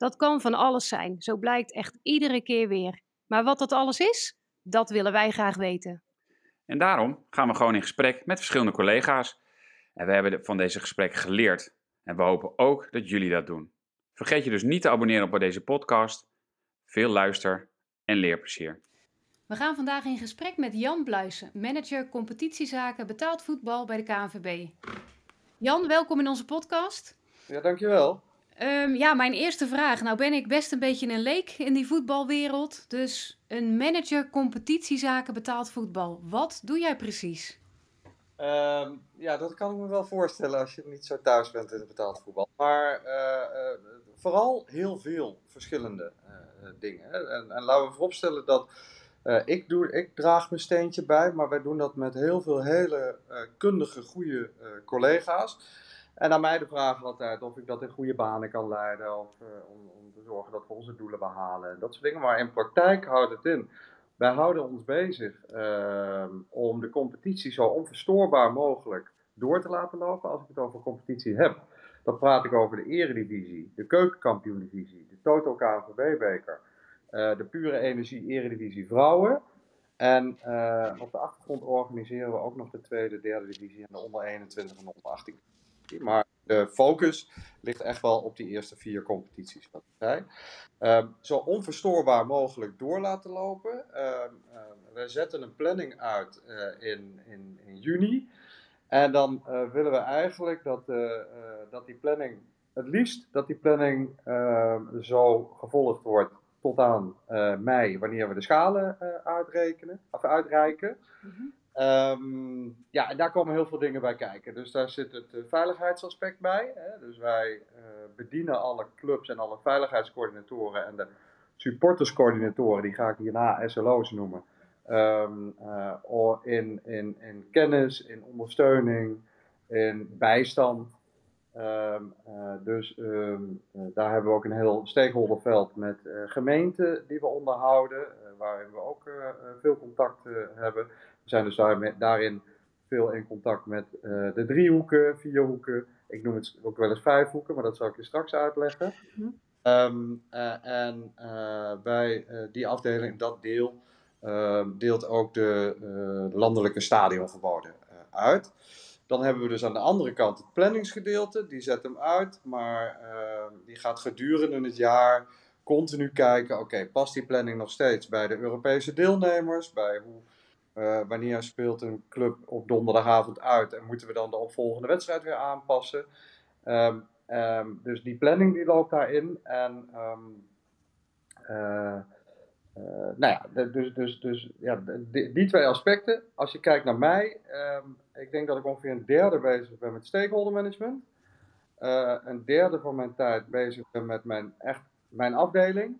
Dat kan van alles zijn, zo blijkt echt iedere keer weer. Maar wat dat alles is, dat willen wij graag weten. En daarom gaan we gewoon in gesprek met verschillende collega's. En we hebben van deze gesprekken geleerd. En we hopen ook dat jullie dat doen. Vergeet je dus niet te abonneren op deze podcast. Veel luister en leerplezier. We gaan vandaag in gesprek met Jan Bluisen, manager competitiezaken betaald voetbal bij de KNVB. Jan, welkom in onze podcast. Ja, dankjewel. Um, ja, mijn eerste vraag. Nou ben ik best een beetje een leek in die voetbalwereld. Dus een manager competitiezaken betaald voetbal. Wat doe jij precies? Um, ja, dat kan ik me wel voorstellen als je niet zo thuis bent in het betaald voetbal. Maar uh, uh, vooral heel veel verschillende uh, dingen. En, en, laten we vooropstellen dat ik, doe, ik draag mijn steentje bij, maar wij doen dat met heel veel hele kundige, goede collega's. En aan mij de vraag altijd of ik dat in goede banen kan leiden. Of uh, om, om, te zorgen dat we onze doelen behalen. En dat soort dingen. Maar in praktijk houdt het in. Wij houden ons bezig uh, om de competitie zo onverstoorbaar mogelijk door te laten lopen. Als ik het over competitie heb. Dan praat ik over de eredivisie, de keukenkampioen-divisie, de Toto KNVB-beker. Uh, de pure energie eredivisie vrouwen. En op de achtergrond organiseren we ook nog de tweede, derde divisie en de onder 21 en onder 18. Maar de focus ligt echt wel op die eerste vier competities. Wat ik. Um, zo onverstoorbaar mogelijk door laten lopen. Um, um, we zetten een planning uit uh, in, in, in, juni. En dan uh, willen we eigenlijk dat, uh, dat die planning, het liefst dat die planning zo gevolgd wordt tot aan mei, wanneer we de schalen uitrekenen, of uitreiken. -hmm. Um, ja, en daar komen heel veel dingen bij kijken. Dus daar zit het uh, veiligheidsaspect bij. Hè? Dus wij uh, bedienen alle clubs en alle veiligheidscoördinatoren en de supporterscoördinatoren, die ga ik hierna SLO's noemen. Um, uh, in, in, in kennis, in ondersteuning, in bijstand. Um, dus daar hebben we ook een heel stakeholderveld met gemeenten die we onderhouden, waarin we ook veel contact hebben zijn dus daar, daarin veel in contact met de driehoeken, vierhoeken. Ik noem het ook wel eens vijfhoeken, maar dat zal ik je straks uitleggen. Um, en bij die afdeling, dat deel, ehm, deelt ook de landelijke stadionverboden uit. Dan hebben we dus aan de andere kant het planningsgedeelte, die zet hem uit, maar ehm, die gaat gedurende het jaar continu kijken, oké, past die planning nog steeds bij de Europese deelnemers, bij hoe uh, wanneer speelt een club op donderdagavond uit en moeten we dan de opvolgende wedstrijd weer aanpassen? Um, um, dus die planning die loopt daarin. En uh, nou ja, dus, dus, dus ja, die, twee aspecten. Als je kijkt naar mij, ik denk dat ik ongeveer een derde bezig ben met stakeholder management. een derde van mijn tijd bezig ben met mijn, echt, mijn afdeling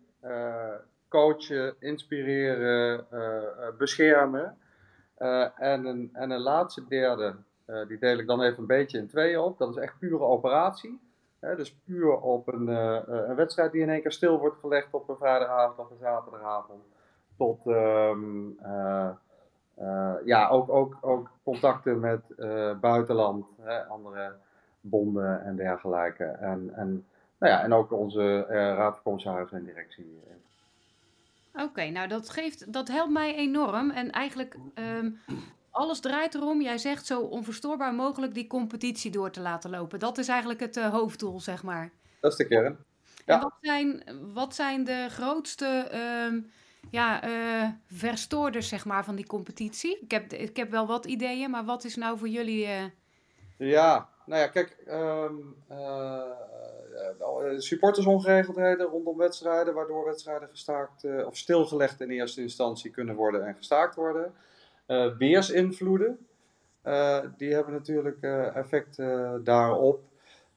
coachen, inspireren, beschermen. En, een, en een laatste derde, die deel ik dan even een beetje in tweeën op. Dat is echt pure operatie. Dus puur op een, een wedstrijd die in één keer stil wordt gelegd op een vrijdagavond of een zaterdagavond. Tot um, ja, ook, ook, ook contacten met buitenland, hè, andere bonden en dergelijke. En, en, nou ja, en ook onze raad van en directie Oké, nou dat, geeft, dat helpt mij enorm. En eigenlijk um, alles draait erom, jij zegt zo onverstoorbaar mogelijk die competitie door te laten lopen. Dat is eigenlijk het uh, hoofddoel, zeg maar. Dat is de kern. Ja. En wat zijn, wat zijn de grootste um, ja, uh, verstoorders zeg maar, van die competitie? Ik heb, ik heb wel wat ideeën, maar wat is nou voor jullie... Uh... Ja, nou ja, kijk, um, uh, supportersongeregeldheden rondom wedstrijden, waardoor wedstrijden gestaakt of stilgelegd in eerste instantie kunnen worden en gestaakt worden. Uh, weersinvloeden, die hebben natuurlijk effect daarop.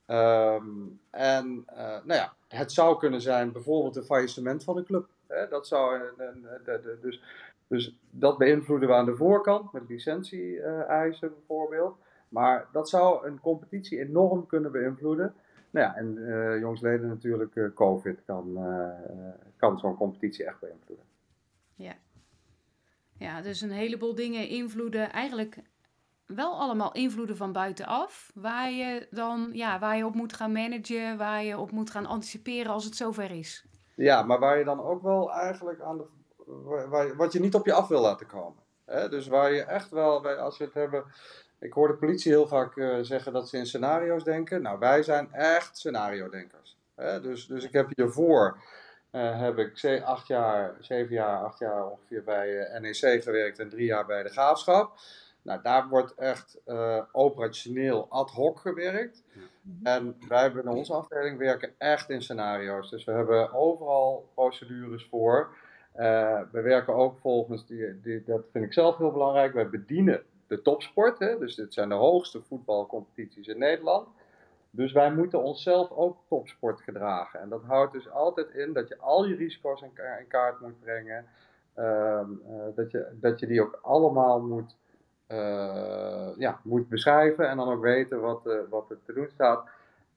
Um, en nou ja, het zou kunnen zijn bijvoorbeeld een faillissement van een club. Hè? Dat zou een, een, dus, dus dat beïnvloeden we aan de voorkant met licentie-eisen bijvoorbeeld. Maar dat zou een competitie enorm kunnen beïnvloeden. Nou ja, en eh jongsleden natuurlijk, eh, COVID kan, eh, eh, kan zo'n competitie echt beïnvloeden. Ja. Ja, dus een heleboel dingen invloeden, eigenlijk wel allemaal invloeden van buitenaf, waar je dan ja, waar je op moet gaan managen, waar je op moet gaan anticiperen als het zover is. Ja, maar waar je dan ook wel eigenlijk aan de. Wat je niet op je af wil laten komen. Hè? Dus waar je echt wel, als we het hebben. Ik hoor de politie heel vaak eh, zeggen dat ze in scenario's denken. Nou, wij zijn echt scenario-denkers. Dus, dus ik heb hiervoor. Eh, heb ik ze- acht jaar, zeven jaar, acht jaar ongeveer bij eh, NEC gewerkt en drie jaar bij de Graafschap. Nou, daar wordt echt eh, operationeel ad hoc gewerkt. En wij hebben in onze afdeling werken echt in scenario's. Dus we hebben overal procedures voor. Eh, we werken ook volgens, die, die, dat vind ik zelf heel belangrijk, wij bedienen de topsport. Hè? Dus dit zijn de hoogste voetbalcompetities in Nederland. Dus wij moeten onszelf ook topsport gedragen. En dat houdt dus altijd in dat je al je risico's in, ka- in kaart moet brengen. Ehm, eh, dat, je, dat je die ook allemaal moet, eh, ja, moet beschrijven en dan ook weten wat, eh, wat er te doen staat.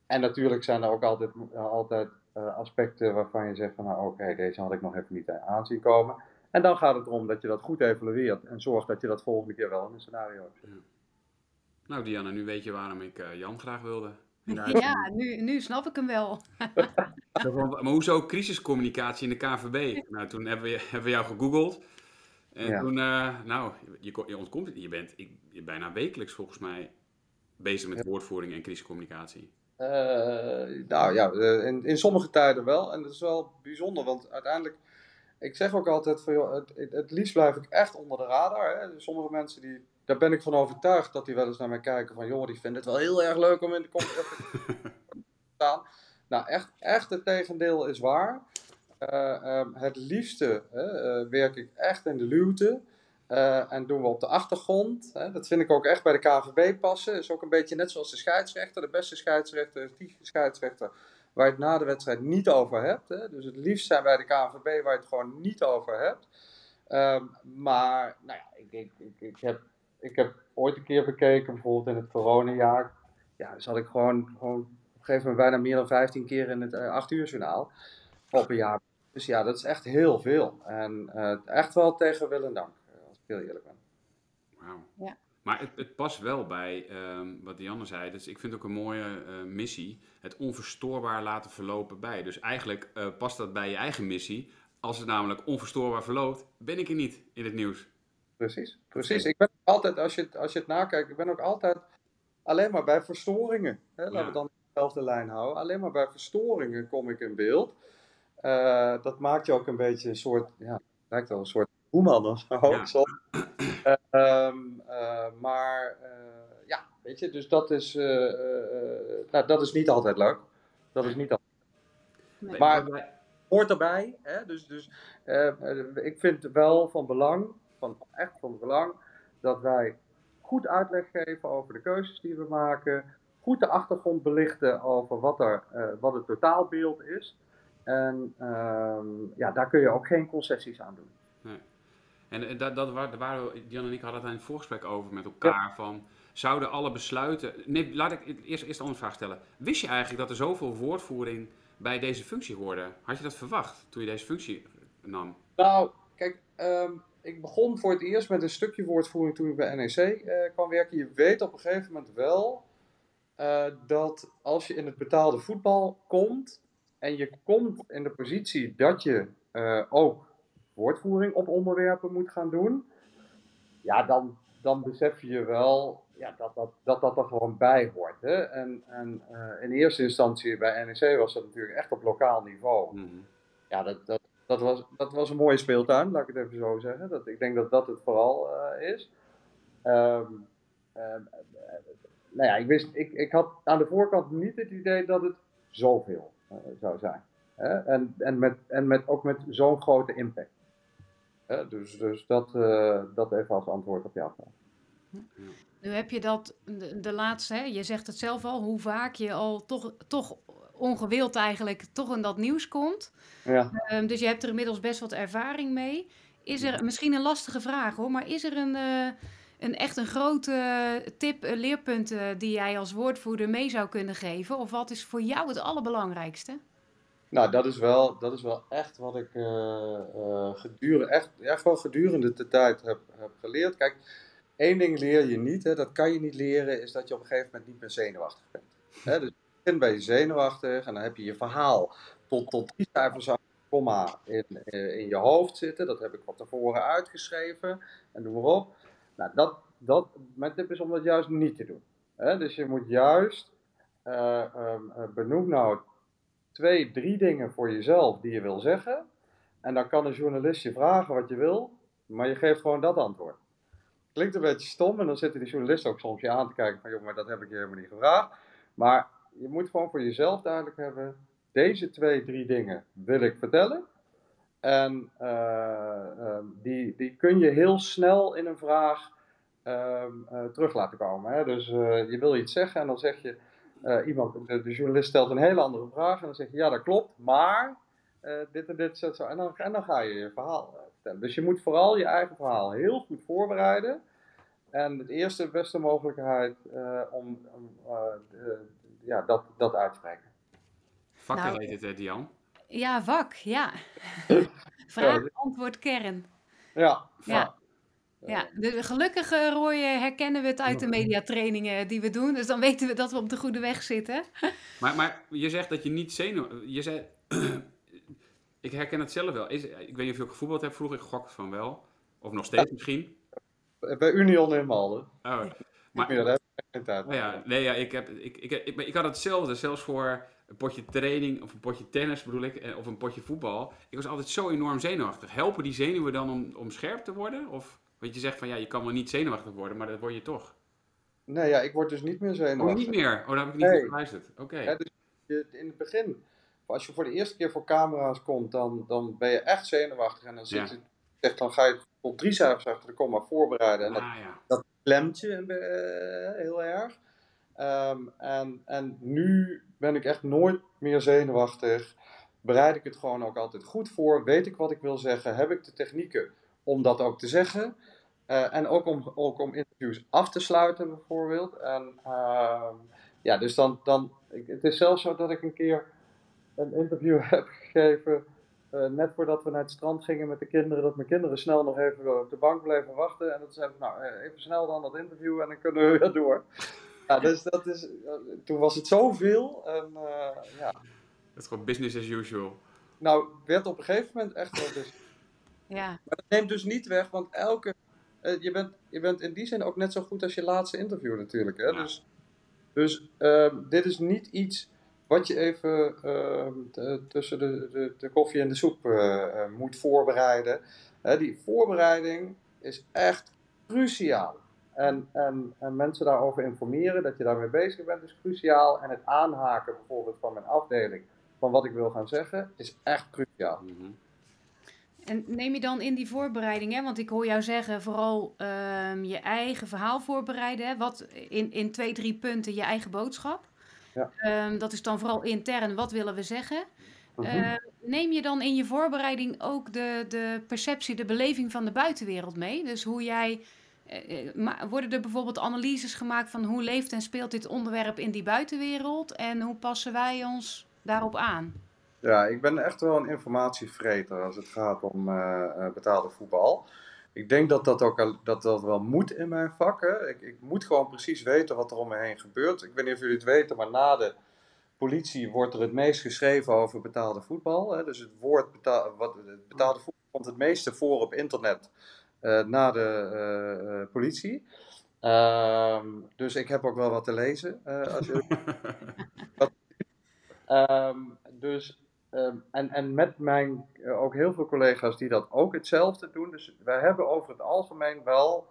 En natuurlijk zijn er ook altijd, altijd aspecten waarvan je zegt van nou oké, deze had ik nog even niet aanzien komen. En dan gaat het erom dat je dat goed evalueert en zorgt dat je dat volgende keer wel in een scenario hebt. Nou, Diana, nu weet je waarom ik Jan graag wilde. Ja, nu, nu snap ik hem wel. Van, Maar hoezo crisiscommunicatie in de KVB? Nou, toen hebben we, hebben we jou gegoogeld. En Ja. toen, eh, nou, je, je ontkomt het. Je bent ik, je bijna wekelijks volgens mij bezig met woordvoering en crisiscommunicatie. Eh, nou ja, eh, in, in sommige tijden wel. En dat is wel bijzonder, want uiteindelijk, ik zeg ook altijd van joh, het, het, het liefst blijf ik echt onder de radar. Hè. Sommige mensen die, daar ben ik van overtuigd dat die wel eens naar mij kijken van joh, die vinden het wel heel erg leuk om in de te staan. Nou, echt, echt het tegendeel is waar. Eh, ehm, het liefste eh, werk ik echt in de luwte. Eh, en doen we op de achtergrond. Hè. Dat vind ik ook echt bij de KVB passen. Is ook een beetje net zoals de scheidsrechter. De beste scheidsrechter is die scheidsrechter waar je het na de wedstrijd niet over hebt. Hè. Dus het liefst zijn bij de KVB waar je het gewoon niet over hebt. Ehm, maar, nou ja, ik, ik, ik, heb, ik heb ooit een keer bekeken, bijvoorbeeld in het coronajaar. Ja, zat ik gewoon, gewoon op een gegeven moment bijna meer dan 15 keer in het eh, 8 uur journaal op een jaar. Dus ja, dat is echt heel veel. En eh, echt wel tegen wil en dank, eh, als ik heel eerlijk ben. Wauw. Ja. Maar het, het past wel bij ehm, wat Dianne zei. Dus ik vind het ook een mooie eh, missie. Het onverstoorbaar laten verlopen bij. Dus eigenlijk eh, past dat bij je eigen missie. Als het namelijk onverstoorbaar verloopt, ben ik er niet in het nieuws. Precies, precies. Ik ben altijd, als je, het, als je het nakijkt, ik ben ook altijd alleen maar bij verstoringen. Hè? Laten we Ja. het dan dezelfde lijn houden. Alleen maar bij verstoringen kom ik in beeld. Eh, dat maakt je ook een beetje een soort, ja, het lijkt wel een soort boeman of zo. Ja. Eh, ehm, eh, maar eh, ja, weet je, dus dat is, eh, eh, eh, nou, dat is niet altijd leuk. Dat is niet altijd Nee. Maar- hoort erbij. Hè? Dus, dus ik vind het wel van belang, van, echt van belang, dat wij goed uitleg geven over de keuzes die we maken. Goed de achtergrond belichten over wat, er, eh, wat het totaalbeeld is. En ehm, ja, daar kun je ook geen concessies aan doen. En eh, dat, dat, waren we, Jan en ik hadden het in het voorgesprek over met elkaar. Van, zouden alle besluiten... Nee, laat ik eerst, eerst een andere vraag stellen. Wist je eigenlijk dat er zoveel woordvoering bij deze functie hoorde? Had je dat verwacht toen je deze functie nam? Nou, kijk, ehm, ik begon voor het eerst met een stukje woordvoering toen ik bij NEC eh, kwam werken. Je weet op een gegeven moment wel eh, dat als je in het betaalde voetbal komt en je komt in de positie dat je eh, ook woordvoering op onderwerpen moet gaan doen, ja, dan, dan besef je wel ja, dat, dat, dat dat er gewoon bij hoort. Hè? En, en in eerste instantie bij NEC was dat natuurlijk echt op lokaal niveau Mhm. ja, dat, dat, dat, was, dat was een mooie speeltuin, laat ik het even zo zeggen. Dat, ik denk dat dat het vooral eh, is. Eh, nou ja, ik, wist, ik, ik had aan de voorkant niet het idee dat het zoveel eh, zou zijn. En, en, met, en met, ook met zo'n grote impact. Dus, dus dat, eh, dat even als antwoord op jouw vraag. Nu heb je dat de, de laatste, hè, je zegt het zelf al, hoe vaak je al toch, toch ongewild eigenlijk toch in dat nieuws komt. Ja. Ehm, dus je hebt er inmiddels best wat ervaring mee. Is er misschien een lastige vraag hoor, maar is er een, eh, een echt een grote tip, een leerpunt eh, die jij als woordvoerder mee zou kunnen geven? Of wat is voor jou het allerbelangrijkste? Nou, dat is wel, dat is wel echt wat ik eh, eh, gedurende, echt, echt wel gedurende de tijd heb, heb geleerd. Kijk, één ding leer je niet, hè, dat kan je niet leren, is dat je op een gegeven moment niet meer zenuwachtig bent. Hè, dus bij je zenuwachtig en dan heb je je verhaal tot, tot drie cijfers aan komma in, eh, in je hoofd zitten. Dat heb ik van tevoren uitgeschreven en noem maar op. Nou, dat, dat, mijn tip is om dat juist niet te doen. Hè? Dus je moet juist uh, benoem nou twee, drie dingen voor jezelf die je wil zeggen. En dan kan een journalist je vragen wat je wil, maar je geeft gewoon dat antwoord. Klinkt een beetje stom en dan zitten die journalisten ook soms je aan te kijken van, joh, maar dat heb ik je helemaal niet gevraagd. Maar je moet gewoon voor jezelf duidelijk hebben, deze twee, drie dingen wil ik vertellen. En uh, uh, die, die kun je heel snel in een vraag uh, terug laten komen. Hè? Dus je wil iets zeggen en dan zeg je, iemand, de, journalist stelt een hele andere vraag en dan zeg je ja dat klopt, maar dit en dit zo. En dan, en dan ga je je verhaal vertellen. Dus je moet vooral je eigen verhaal heel goed voorbereiden. En het eerste beste mogelijkheid om ja, dat, dat uit te spreken. Vakken nou, heet het, hè, Dian? Ja, vak, ja. Vraag, antwoord, kern. Ja, ja. Ja, de, gelukkig uh, Roy, herkennen we het uit de mediatrainingen die we doen. Dus dan weten we dat we op de goede weg zitten. Maar, maar je zegt dat je niet zenuw... Je zei... ik herken het zelf wel. Is, ik weet niet of je ook gevoetbald hebt vroeger. Ik gok van wel. Of nog steeds misschien. Bij Union in Malden. Oh, maar, tijd. Oh ja, nee, ja, ik, heb, ik, ik, ik, ik had hetzelfde. Zelfs voor een potje training of een potje tennis bedoel ik. Of een potje voetbal. Ik was altijd zo enorm zenuwachtig. Helpen die zenuwen dan om, om scherp te worden? Of... Want je zegt van ja, je kan wel niet zenuwachtig worden, maar dat word je toch. Nee, ja, ik word dus niet meer zenuwachtig. Oh, niet meer? Oh, daar heb ik niet nee. geluisterd. Oké. Okay. Ja, dus in het begin, als je voor de eerste keer voor camera's komt, dan, dan ben je echt zenuwachtig. En dan, zit je, dan ga je tot drie cijfers achter de komma voorbereiden. En dat, ah, ja. dat klemt je uh, heel erg. Um, en, en nu ben ik echt nooit meer zenuwachtig. Bereid ik het gewoon ook altijd goed voor. Weet ik wat ik wil zeggen? Heb ik de technieken om dat ook te zeggen. Uh, en ook om, ook om interviews af te sluiten, bijvoorbeeld. En uh, ja, dus dan, dan. Ik, het is zelfs zo dat ik een keer een interview heb gegeven. Uh, net voordat we naar het strand gingen met de kinderen, dat mijn kinderen snel nog even op de bank bleven wachten. En dat zeiden nou, even snel dan dat interview en dan kunnen we weer door. Ja, dus dat is, toen was het zoveel. En, ja. Het is gewoon business as usual. Nou, werd op een gegeven moment echt wel dus ja. Maar dat neemt dus niet weg, want elke. Uh, je, bent, je bent in die zin ook net zo goed als je laatste interview, natuurlijk. Hè? Ja. Dus, dus uh, dit is niet iets wat je even uh, de, tussen de, de, de, koffie en de soep eh, moet voorbereiden. die voorbereiding is echt cruciaal. En, en, en mensen daarover informeren, dat je daarmee bezig bent, is cruciaal. En het aanhaken bijvoorbeeld van mijn afdeling, van wat ik wil gaan zeggen, is echt cruciaal. Mm -hmm. En neem je dan in die voorbereiding, hè? want ik hoor jou zeggen, vooral um, je eigen verhaal voorbereiden. Hè? Wat in, in twee, drie punten je eigen boodschap. Ja. Um, dat is dan vooral intern, wat willen we zeggen? Mhm. Uh, neem je dan in je voorbereiding ook de, de perceptie, de beleving van de buitenwereld mee? Dus hoe jij. Uh, worden er bijvoorbeeld analyses gemaakt van hoe leeft en speelt dit onderwerp in die buitenwereld en hoe passen wij ons daarop aan? Ja, ik ben echt wel een informatievreter als het gaat om uh, betaalde voetbal. Ik denk dat dat ook al, dat dat wel moet in mijn vak. Hè. Ik, ik, moet gewoon precies weten wat er om me heen gebeurt. Ik weet niet of jullie het weten, maar na de politie wordt er het meest geschreven over betaalde voetbal. Hè. Dus het woord betaal, wat, betaalde voetbal komt het meeste voor op internet uh, na de uh, politie. Ehm, dus ik heb ook wel wat te lezen. als je... um, dus Um, en, en met mijn uh, ook heel veel collega's die dat ook hetzelfde doen. Dus wij hebben over het algemeen wel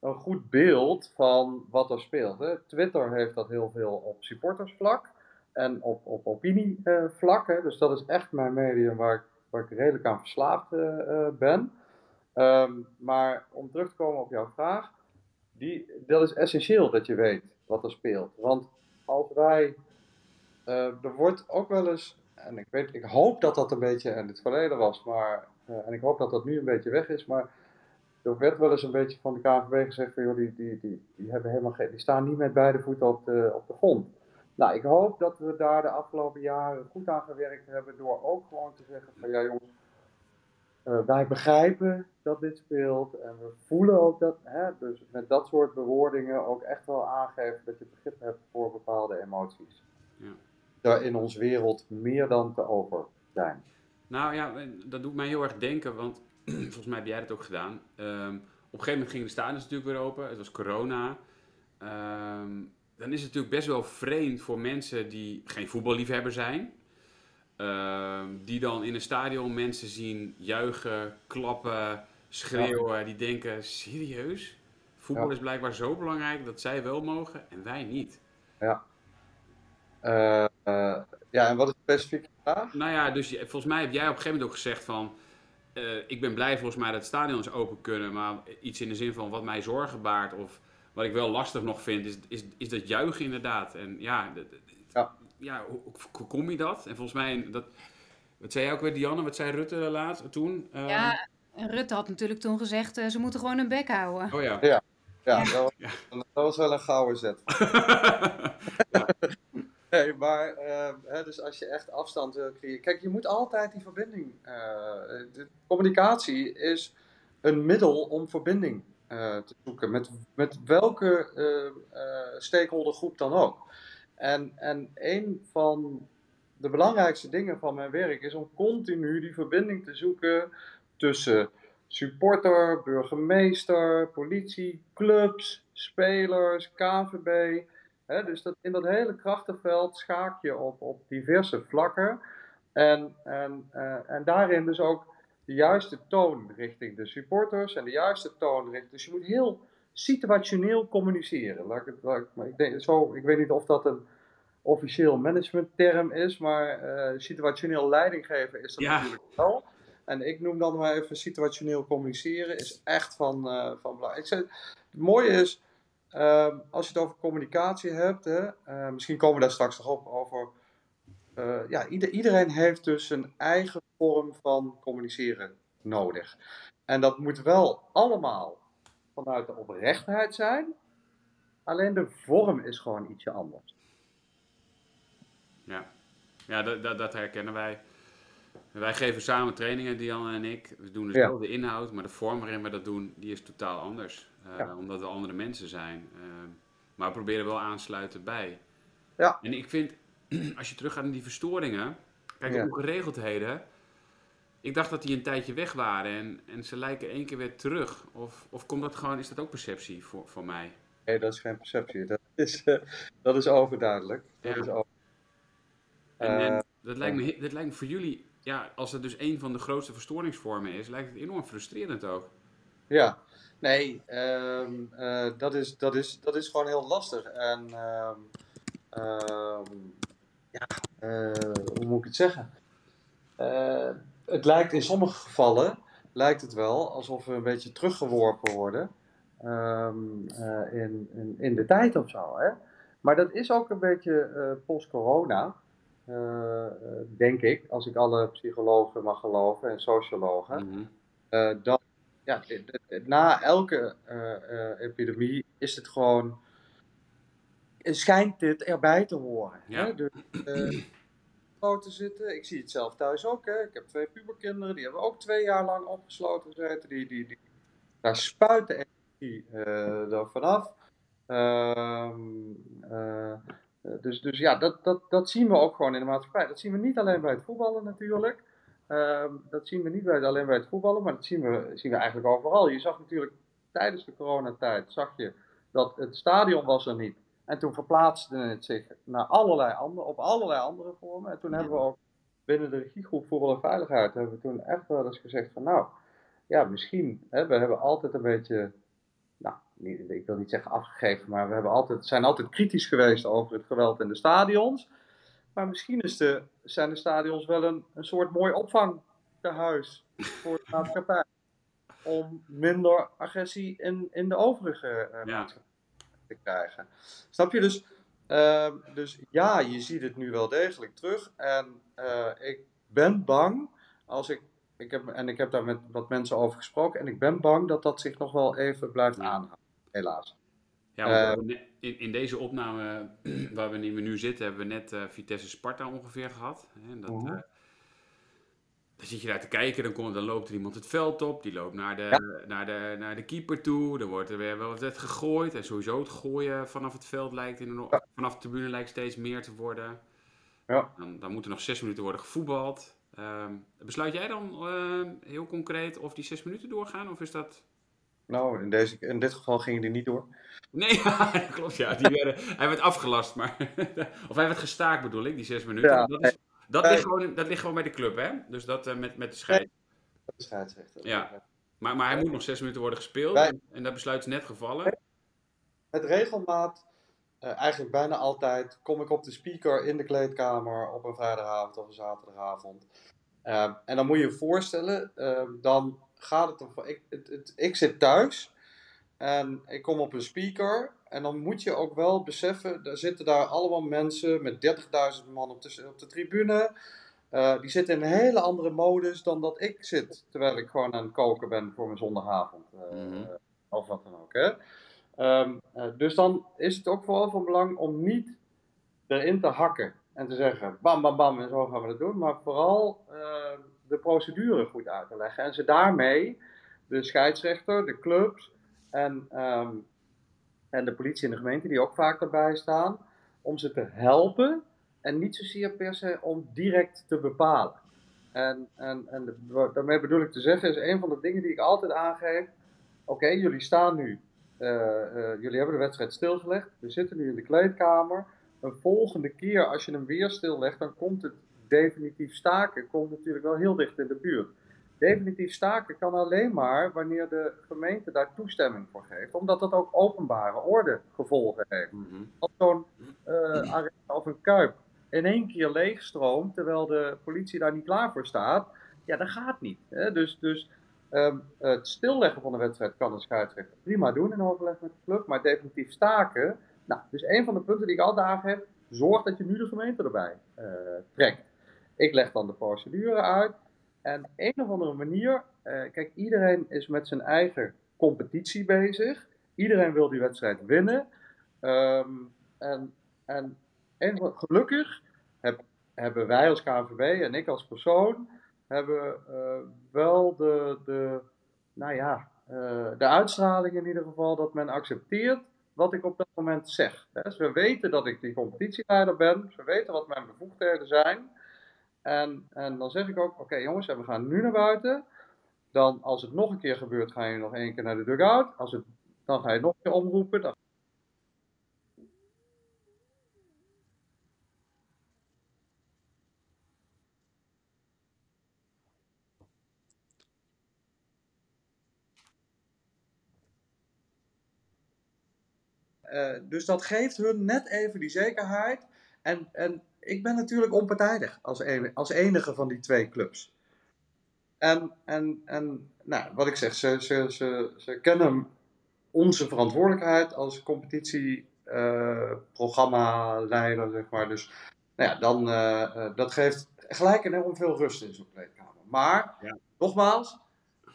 een goed beeld van wat er speelt. Hè. Twitter heeft dat heel veel op supportersvlak en op, op opinievlak. Dus dat is echt mijn medium waar ik, waar ik redelijk aan verslaafd uh, ben. Um, maar om terug te komen op jouw vraag, die, dat is essentieel dat je weet wat er speelt. Want als wij eh, er wordt ook wel eens, en ik, weet, ik hoop dat dat een beetje in het verleden was, maar, eh, en ik hoop dat dat nu een beetje weg is, maar er werd wel eens een beetje van de KNVB gezegd van joh, die, die, die, die, hebben helemaal geen, die staan niet met beide voeten op de, op de grond. Nou, ik hoop dat we daar de afgelopen jaren goed aan gewerkt hebben door ook gewoon te zeggen van ja jongens, uh, wij begrijpen dat dit speelt en we voelen ook dat, hè, dus met dat soort bewoordingen ook echt wel aangeven dat je begrip hebt voor bepaalde emoties. Ja. Daar in onze wereld meer dan te over zijn. Nou ja, dat doet mij heel erg denken, want volgens mij heb jij dat ook gedaan. Um, op een gegeven moment gingen de stadions natuurlijk weer open, het was corona. Um, dan is het natuurlijk best wel vreemd voor mensen die geen voetballiefhebber zijn. Uh, die dan in een stadion mensen zien juichen, klappen, schreeuwen. Die denken, serieus? Voetbal is blijkbaar zo belangrijk dat zij wel mogen en wij niet. Ja. Uh, ja, en wat is de specifieke vraag? Nou ja, dus volgens mij heb jij op een gegeven moment ook gezegd van... Uh, ik ben blij volgens mij dat stadions open kunnen, maar iets in de zin van wat mij zorgen baart of wat ik wel lastig nog vind, is, is, is dat juichen inderdaad. En ja, ja. ja hoe, hoe, kom je dat? En volgens mij, dat, wat zei jij ook weer, Dianne? Wat zei Rutte laat toen? Uh, ja, Rutte had natuurlijk toen gezegd, uh, ze moeten gewoon een bek houden. Oh ja. Ja, ja, Dat, was, ja. dat, was, wel een gouden zet. nee, maar hè, dus als je echt afstand wil creëren... Kijk, je moet altijd die verbinding... de communicatie is een middel om verbinding uh, te zoeken. Met, met welke uh, stakeholdergroep dan ook. En, en een van de belangrijkste dingen van mijn werk is om continu die verbinding te zoeken tussen supporter, burgemeester, politie, clubs, spelers, KVB. Dus dat, in dat hele krachtenveld schaak je op, op diverse vlakken. En, en, en daarin dus ook de juiste toon richting de supporters en de juiste toon richting. Dus je moet heel situationeel communiceren. Laat ik, laat ik, ik, denk, zo, ik weet niet of dat een officieel managementterm is, maar uh, situationeel leiding geven is dat natuurlijk wel. En ik noem dan maar even situationeel communiceren, is echt van, uh, van belang. Ik zeg, het mooie is, uh, als je het over communicatie hebt, hè, uh, misschien komen we daar straks nog op, over uh, ja, ieder, iedereen heeft dus een eigen vorm van communiceren nodig. En dat moet wel allemaal vanuit de oprechtheid zijn. Alleen de vorm is gewoon ietsje anders. Ja, ja dat, dat, dat herkennen wij. Wij geven samen trainingen, Diane en ik. We doen dus ja. wel de inhoud, maar de vorm waarin we dat doen, die is totaal anders. Uh, ja. Omdat we andere mensen zijn. Uh, maar we proberen wel aansluiten bij. Ja. En ik vind, als je teruggaat naar die verstoringen, kijk, ja. ongeregeldheden. Ik dacht dat die een tijdje weg waren en, en ze lijken één keer weer terug. Of, of komt dat gewoon, is dat ook perceptie voor, voor mij? Nee, dat is geen perceptie. Dat is, uh, dat is overduidelijk. Dat ja. is over... en, en dat, lijkt me, dat lijkt me voor jullie, ja, als het dus een van de grootste verstoringsvormen is, lijkt het enorm frustrerend ook. Ja, nee, um, uh, dat, is, dat, is, dat is gewoon heel lastig. En um, um, ja, uh, hoe moet ik het zeggen? Uh, het lijkt in sommige gevallen, lijkt het wel alsof we een beetje teruggeworpen worden in, in, in, de tijd of zo. Hè? Maar dat is ook een beetje post-corona, denk ik, als ik alle psychologen mag geloven en sociologen. Mm -hmm. dat, ja, na elke epidemie is het gewoon schijnt dit erbij te horen. Ja. Hè? Dus, uh, te zitten. Ik zie het zelf thuis ook. Hè? Ik heb twee puberkinderen, die hebben ook twee jaar lang opgesloten gezeten. Die, die, die, daar spuit de energie uh, er vanaf. Uh, dus, dus ja, dat, dat, dat zien we ook gewoon in de maatschappij. Dat zien we niet alleen bij het voetballen natuurlijk. Ehm, dat zien we niet bij, alleen bij het voetballen, maar dat zien we, zien we eigenlijk overal. Je zag natuurlijk tijdens de coronatijd, zag je dat het stadion was er niet. En toen verplaatste het zich naar allerlei andere, op allerlei andere vormen. En toen hebben we ook binnen de regiegroep Voetbal en Veiligheid, hebben we toen echt wel eens gezegd van nou, ja misschien, hè, we hebben altijd een beetje, nou, niet, ik wil niet zeggen afgegeven, maar we hebben altijd, zijn altijd kritisch geweest over het geweld in de stadions. Maar misschien is de, zijn de stadions wel een, een soort mooi opvangtehuis voor de maatschappij. Om minder agressie in, in de overige uh, ja. te krijgen. Snap je? Dus Ehm, dus ja, je ziet het nu wel degelijk terug. En eh, ik ben bang, als ik, ik heb, en ik heb daar met wat mensen over gesproken, en ik ben bang dat dat zich nog wel even blijft aanhouden, helaas. Ja, Eh, in, in deze opname waar we nu, zitten, hebben we net eh, Vitesse Sparta ongeveer gehad. En dat, Mhm. eh, dan zit je daar te kijken, dan, komt, dan loopt er iemand het veld op, die loopt naar de, naar de, naar de keeper toe, dan wordt er weer wel wat gegooid. En sowieso het gooien vanaf het veld lijkt, in de, vanaf de tribune lijkt steeds meer te worden. Ja. Dan, dan moeten nog zes minuten worden gevoetbald. Ehm, besluit jij dan eh, heel concreet of die zes minuten doorgaan, of is dat... Nou, in, deze, in dit geval gingen die niet door. Nee, klopt ja. Die werden, hij werd afgelast, maar. of hij werd gestaakt bedoel ik, die zes minuten. Ja, dat, is, dat, ligt gewoon, dat ligt gewoon bij de club, hè? Dus dat eh, met, met de scheid. De scheidsrechter. Ja. Maar, maar hij moet nog zes minuten worden gespeeld. En, dat besluit is net gevallen. Met regelmaat, eh, eigenlijk bijna altijd, kom ik op de speaker in de kleedkamer op een vrijdagavond of een zaterdagavond. Eh, en dan moet je je voorstellen, eh, dan gaat het om. Ik, het, het- ik zit thuis en ik kom op een speaker. En dan moet je ook wel beseffen, er zitten daar allemaal mensen met 30.000 man op de, op de tribune. Eh, die zitten in een hele andere modus dan dat ik zit, terwijl ik gewoon aan het koken ben voor mijn zondagavond. eh, Mhm. Of wat dan ook. Hè? Ehm, eh, dus dan is het ook vooral van belang om niet erin te hakken en te zeggen bam bam bam en zo gaan we dat doen, maar vooral eh, de procedure goed uit te leggen en ze daarmee de scheidsrechter, de clubs en, ehm, en de politie en de gemeente die ook vaak daarbij staan, om ze te helpen en niet zozeer per se om direct te bepalen. En, en, en daarmee bedoel ik te zeggen, is een van de dingen die ik altijd aangeef. Oké, jullie staan nu, jullie hebben de wedstrijd stilgelegd, we zitten nu in de kleedkamer. Een volgende keer, als je hem weer stillegt, dan komt het definitief staken, komt natuurlijk wel heel dicht in de buurt. Definitief staken kan alleen maar wanneer de gemeente daar toestemming voor geeft, omdat dat ook openbare orde gevolgen heeft Mhm. als zo'n eh, arena of een kuip in één keer leegstroomt, terwijl de politie daar niet klaar voor staat, ja, dat gaat niet. Hè? Dus, dus ehm, het stilleggen van de wedstrijd kan de scheidsrechter prima doen in overleg met de club, maar definitief staken. Nou, dus een van de punten die ik altijd aangeef, zorg dat je nu de gemeente erbij eh, trekt. Ik leg dan de procedure uit. En op een of andere manier, eh, kijk, iedereen is met zijn eigen competitie bezig. Iedereen wil die wedstrijd winnen. Ehm, en, en een van- gelukkig heb- hebben wij als KNVB en ik als persoon hebben eh, wel de, de, nou ja, eh, de uitstraling in ieder geval dat men accepteert wat ik op dat moment zeg. Ze weten dat ik die competitieleider ben, ze weten wat mijn bevoegdheden zijn. En, en dan zeg ik ook, oké jongens, en we gaan nu naar buiten. Dan als het nog een keer gebeurt, ga je nog één keer naar de dugout. Als het, dan ga je nog een keer omroepen Eh, dus dat geeft hun net even die zekerheid. En, en ik ben natuurlijk onpartijdig als, en- als enige van die twee clubs. En, en, en nou, wat ik zeg, ze, ze, ze, ze kennen onze verantwoordelijkheid als competitieprogramma-leider, zeg maar. Dus nou ja, dan, eh, eh, dat geeft gelijk enorm veel rust in zo'n kleedkamer. Maar, Ja. nogmaals,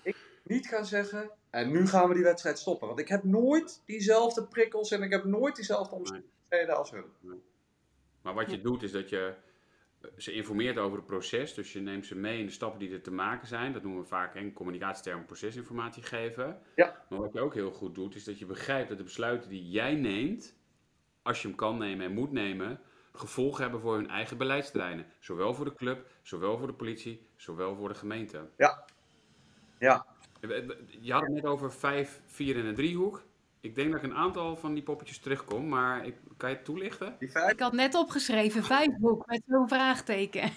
ik niet gaan zeggen, en nu gaan we die wedstrijd stoppen. Want ik heb nooit diezelfde prikkels en ik heb nooit diezelfde omstandigheden als hun. Maar wat je doet is dat je eh, ze informeert over het proces. Dus je neemt ze mee in de stappen die er te maken zijn. Dat noemen we vaak in communicatietermen procesinformatie geven. Ja. Maar wat je ook heel goed doet, is dat je begrijpt dat de besluiten die jij neemt, als je hem kan nemen en moet nemen, gevolgen hebben voor hun eigen beleidsterreinen. Zowel voor de club, zowel voor de politie, zowel voor de gemeente. Ja. Ja. Je had het net over 5, 4 en een driehoek. Ik denk dat ik een aantal van die poppetjes terugkom, maar ik, kan je het toelichten? Die vijf Ik had net opgeschreven, vijfhoek met zo'n vraagteken.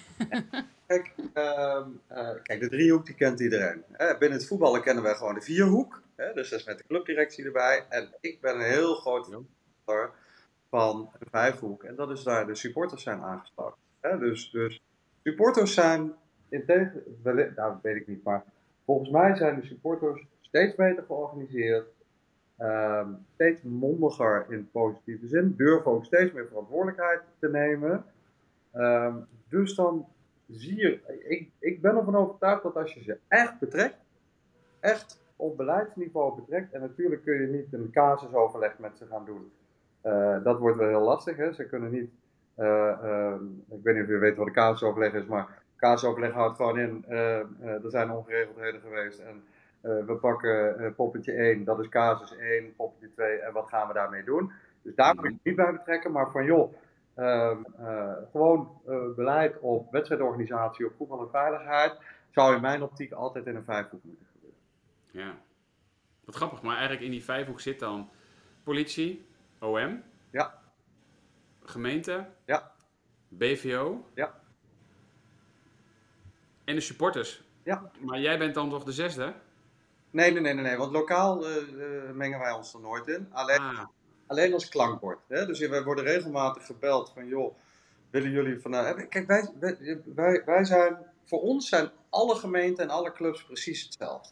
Kijk, ehm, eh, kijk, de driehoek die kent iedereen. Hè, binnen het voetballen kennen wij gewoon de vierhoek. Hè, dus dat is met de clubdirectie erbij. En ik ben een heel groot voorstander van een vijfhoek. En dat is waar de supporters zijn aangesloten. Hè, dus, dus supporters zijn, in tegen, nou weet ik niet, maar volgens mij zijn de supporters steeds beter georganiseerd. ehm, steeds mondiger in positieve zin, durven ook steeds meer verantwoordelijkheid te nemen. Ehm, dus dan zie je, ik, ik ben ervan overtuigd dat als je ze echt betrekt, echt op beleidsniveau betrekt, en natuurlijk kun je niet een casusoverleg met ze gaan doen. Uh, dat wordt wel heel lastig. Hè? Ze kunnen niet, uh, uh, ik weet niet of je weet wat een casusoverleg is, maar casusoverleg houdt gewoon in, er zijn ongeregeldheden geweest en we pakken poppetje 1, dat is casus 1, poppetje 2 en wat gaan we daarmee doen. Dus daar moet je niet bij betrekken, maar van joh, Ehm, eh, gewoon eh, beleid op wedstrijdorganisatie, op voetbal en veiligheid, zou in mijn optiek altijd in een vijfhoek moeten gebeuren. Ja, wat grappig, maar eigenlijk in die vijfhoek zit dan politie, OM, ja. gemeente, ja. BVO ja. En de supporters. Ja. Maar jij bent dan toch de zesde? Nee, nee, nee, nee, nee. want lokaal uh, mengen wij ons er nooit in. Alleen, ah alleen als klankbord. Hè? Dus we worden regelmatig gebeld van, joh, willen jullie van... kijk, wij, wij, wij zijn, voor ons zijn alle gemeenten en alle clubs precies hetzelfde.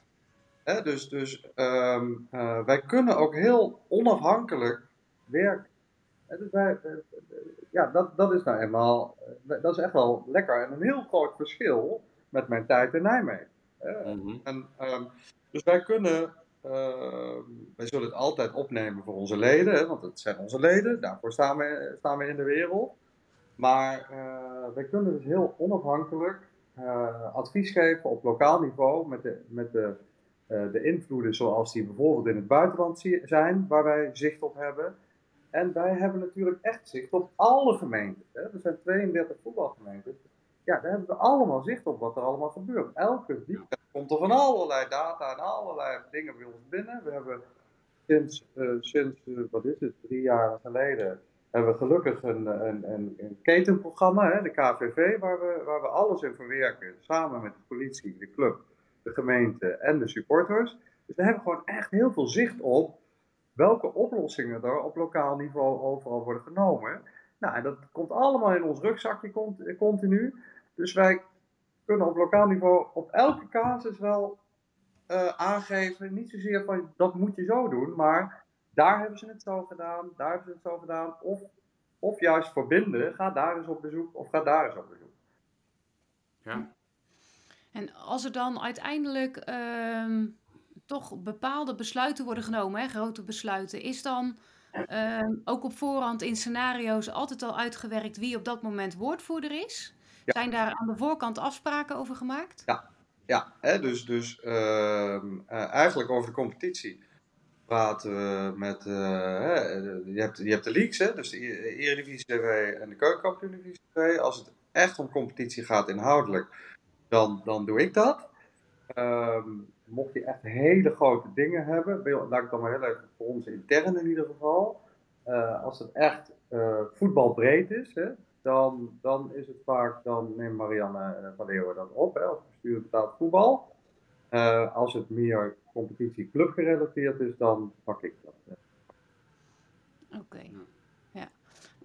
Hè? Dus, dus um, uh, wij kunnen ook heel onafhankelijk werken. Dus wij, uh, ja, dat, dat is nou eenmaal, dat is echt wel lekker. En een heel groot verschil met mijn tijd in Nijmegen. Mm -hmm. en, um, dus wij kunnen Ehm, wij zullen het altijd opnemen voor onze leden, hè, want het zijn onze leden, daarvoor staan we, staan we in de wereld. Maar uh, wij kunnen dus heel onafhankelijk uh, advies geven op lokaal niveau met de, met de, uh, de invloeden zoals die bijvoorbeeld in het buitenland zijn, waar wij zicht op hebben. En wij hebben natuurlijk echt zicht op alle gemeenten. Hè. Er zijn 32 voetbalgemeenten. Ja, daar hebben we allemaal zicht op wat er allemaal gebeurt. Elke weekend komt er van allerlei data en allerlei dingen bij ons binnen. We hebben sinds, uh, sinds uh, wat is het, drie jaar geleden, hebben we gelukkig een, een, een, een ketenprogramma, hè, de KVV, waar we, waar we alles in verwerken. Samen met de politie, de club, de gemeente en de supporters. Dus we hebben gewoon echt heel veel zicht op welke oplossingen er op lokaal niveau overal worden genomen. Nou, en dat komt allemaal in ons rugzakje continu. Dus wij kunnen op lokaal niveau op elke casus wel uh, aangeven, niet zozeer van dat moet je zo doen, maar daar hebben ze het zo gedaan, daar hebben ze het zo gedaan, of, of juist verbinden, ga daar eens op bezoek of ga daar eens op bezoek. Ja. En als er dan uiteindelijk uh, toch bepaalde besluiten worden genomen, hè, grote besluiten, is dan uh, ook op voorhand in scenario's altijd al uitgewerkt wie op dat moment woordvoerder is? Zijn daar aan de voorkant afspraken over gemaakt? Ja, ja hè, dus, dus uh, eigenlijk over de competitie praten we met. Uh, je, hebt, je hebt de leagues, hè, dus de e-, Eredivisie TV en de Keukenkampioen Divisie TV. Als het echt om competitie gaat inhoudelijk, dan, dan doe ik dat. Um, mocht je echt hele grote dingen hebben, laat ik dan maar heel even voor ons intern in ieder geval. Uh, als het echt uh, voetbalbreed is, hè, dan, dan is het vaak, dan neemt Marianne uh, van Leeuwen dat op, hè, als bestuur betaald voetbal. als het meer competitie club gerelateerd is, dan pak ik dat. Oké. Okay. Ja.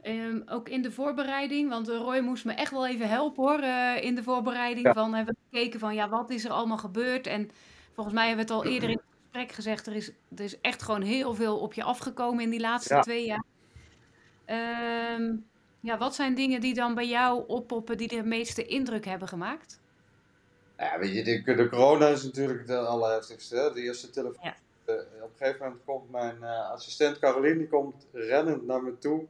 Um, ook in de voorbereiding, want Roy moest me echt wel even helpen hoor, in de voorbereiding. Ja. Van, hebben we gekeken van ja, wat is er allemaal gebeurd en Volgens mij hebben we het al eerder in het gesprek gezegd. Er is, er is echt gewoon heel veel op je afgekomen in die laatste twee jaar. Um, ja, wat zijn dingen die dan bij jou oppoppen die de meeste indruk hebben gemaakt? Ja, weet je, de, de corona is natuurlijk het allerheftigste. De eerste telefoon. Ja. Uh, op een gegeven moment komt mijn uh, assistent Caroline, die komt rennend naar me toe.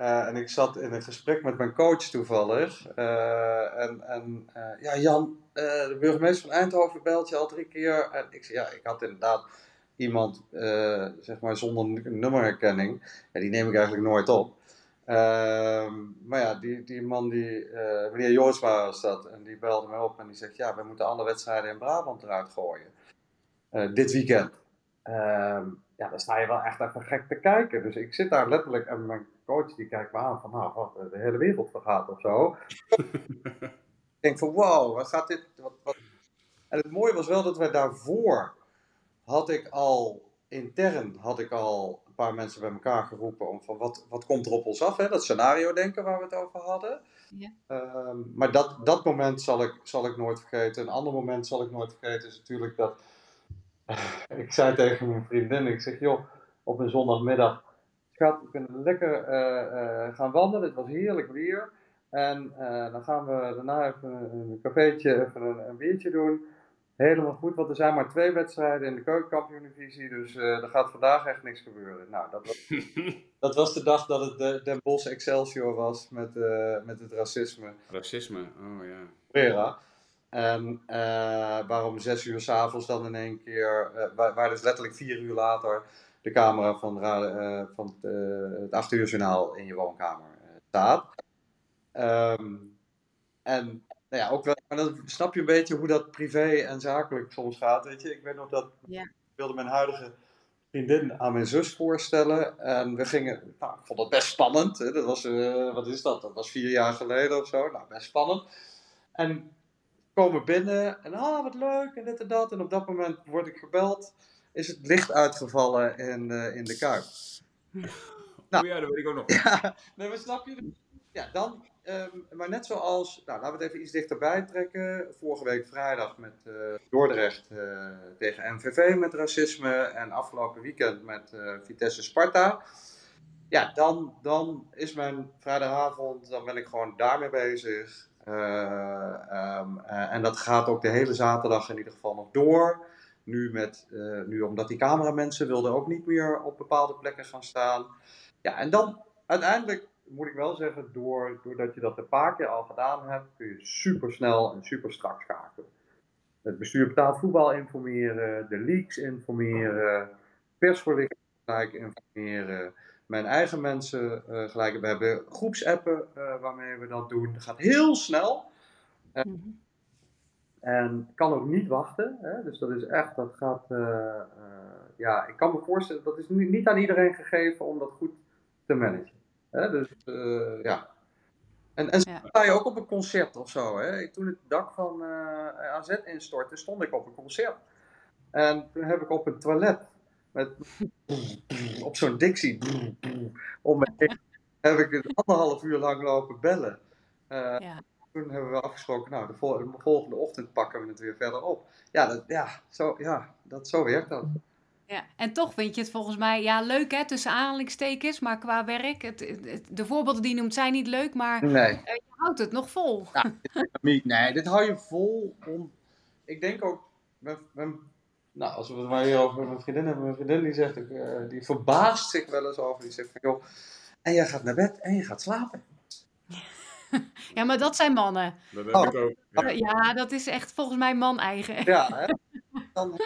Uh, en ik zat in een gesprek met mijn coach toevallig. Uh, en en uh, ja, Jan, de burgemeester van Eindhoven belt je al drie keer. En ik zei, ja, ik had inderdaad iemand, zeg maar, zonder nummerherkenning. Ja, die neem ik eigenlijk nooit op. Ehm, maar ja, die, die man, die, meneer Joorsma was dat, en die belde me op en die zegt, ja, we moeten alle wedstrijden in Brabant eruit gooien. dit weekend. Ehm, ja, dan sta je wel echt even gek te kijken. Dus ik zit daar letterlijk en mijn coach die kijkt me aan van, nou, wat, de hele wereld vergaat of zo. ik denk van, wow, wat gaat dit... Wat, wat... En het mooie was wel dat wij daarvoor had ik al, intern had ik al een paar mensen bij elkaar geroepen om van, wat, wat komt er op ons af, hè? dat scenario denken waar we het over hadden. Ja. Um, maar dat, dat moment zal ik, zal ik nooit vergeten. Een ander moment zal ik nooit vergeten is natuurlijk dat ik zei tegen mijn vriendin, ik zeg joh, op een zondagmiddag, schat, we kunnen lekker uh, uh, gaan wandelen, het was heerlijk weer. En uh, dan gaan we daarna even een cafeetje, even een, een, biertje doen. Helemaal goed, want er zijn maar twee wedstrijden in de keukenkampioen-divisie, dus er gaat vandaag echt niks gebeuren. Nou, dat was, dat was de dag dat het de, Den Bosch Excelsior was met, met het racisme. Racisme, oh ja. Vera. En uh, waarom zes uur s'avonds dan in één keer, waar, waar, dus letterlijk vier uur later de camera van, van het, het acht uur journaal in je woonkamer staat. Um, en nou ja, ook wel, maar dan snap je een beetje hoe dat privé en zakelijk soms gaat. Weet je, ik weet nog dat ik wilde mijn huidige vriendin aan mijn zus voorstellen. En we gingen, nou, ik vond dat best spannend. Hè? Dat was, wat is dat? Dat was vier jaar geleden of zo. Nou, best spannend. En komen binnen en ah, wat leuk en dit en dat. En op dat moment word ik gebeld, is het licht uitgevallen in, uh, in de kuip. Nou, oh ja, dat weet ik ook nog. Ja, nee, maar snap je? Ja, dan, um, maar net zoals, nou, laten we het even iets dichterbij trekken. Vorige week vrijdag met uh, Dordrecht uh, tegen MVV met racisme en afgelopen weekend met Vitesse Sparta. Ja, dan, dan is mijn vrijdagavond, dan ben ik gewoon daarmee bezig. Uh, en dat gaat ook de hele zaterdag in ieder geval nog door. Nu, met, nu omdat die cameramensen wilden ook niet meer op bepaalde plekken gaan staan. Ja, en dan uiteindelijk moet ik wel zeggen, door, doordat je dat een paar keer al gedaan hebt, kun je super snel en super strak schakelen. Het bestuur betaald voetbal informeren, de leaks informeren, persverlichting informeren mijn eigen mensen uh, gelijk. We hebben groepsappen uh, waarmee we dat doen. Dat gaat heel snel. Uh, mm -hmm. En kan ook niet wachten. Hè? Dus dat is echt, dat gaat. ja, ik kan me voorstellen, dat is niet aan iedereen gegeven om dat goed te managen. Hè? Dus ja. En, en ja. sta je ook op een concert of zo. Hè? Toen het dak van AZ instortte, stond ik op een concert. En toen heb ik op een toilet met op zo'n Dixie om me heen heb ik het anderhalf uur lang lopen bellen. Uh, ja. Toen hebben we afgesproken, nou, de, vol de, volgende ochtend pakken we het weer verder op. Ja, dat, ja, zo, ja, dat, zo werkt dat. Ja, en toch vind je het volgens mij, ja, leuk hè, tussen aanhalingstekens, maar qua werk, het, het, de voorbeelden die je noemt zijn niet leuk, maar nee. uh, je houdt het nog vol. Ja, dit, nee, dit hou je vol om, ik denk ook, mijn nou, als we het maar hier over mijn vriendin hebben, mijn vriendin die zegt, uh, die verbaast zich wel eens over, die zegt van joh, en jij gaat naar bed en je gaat slapen. Ja, maar dat zijn mannen. Dat heb oh. ik ook. Ja. ja. dat is echt volgens mij man-eigen. Ja, hè? Dan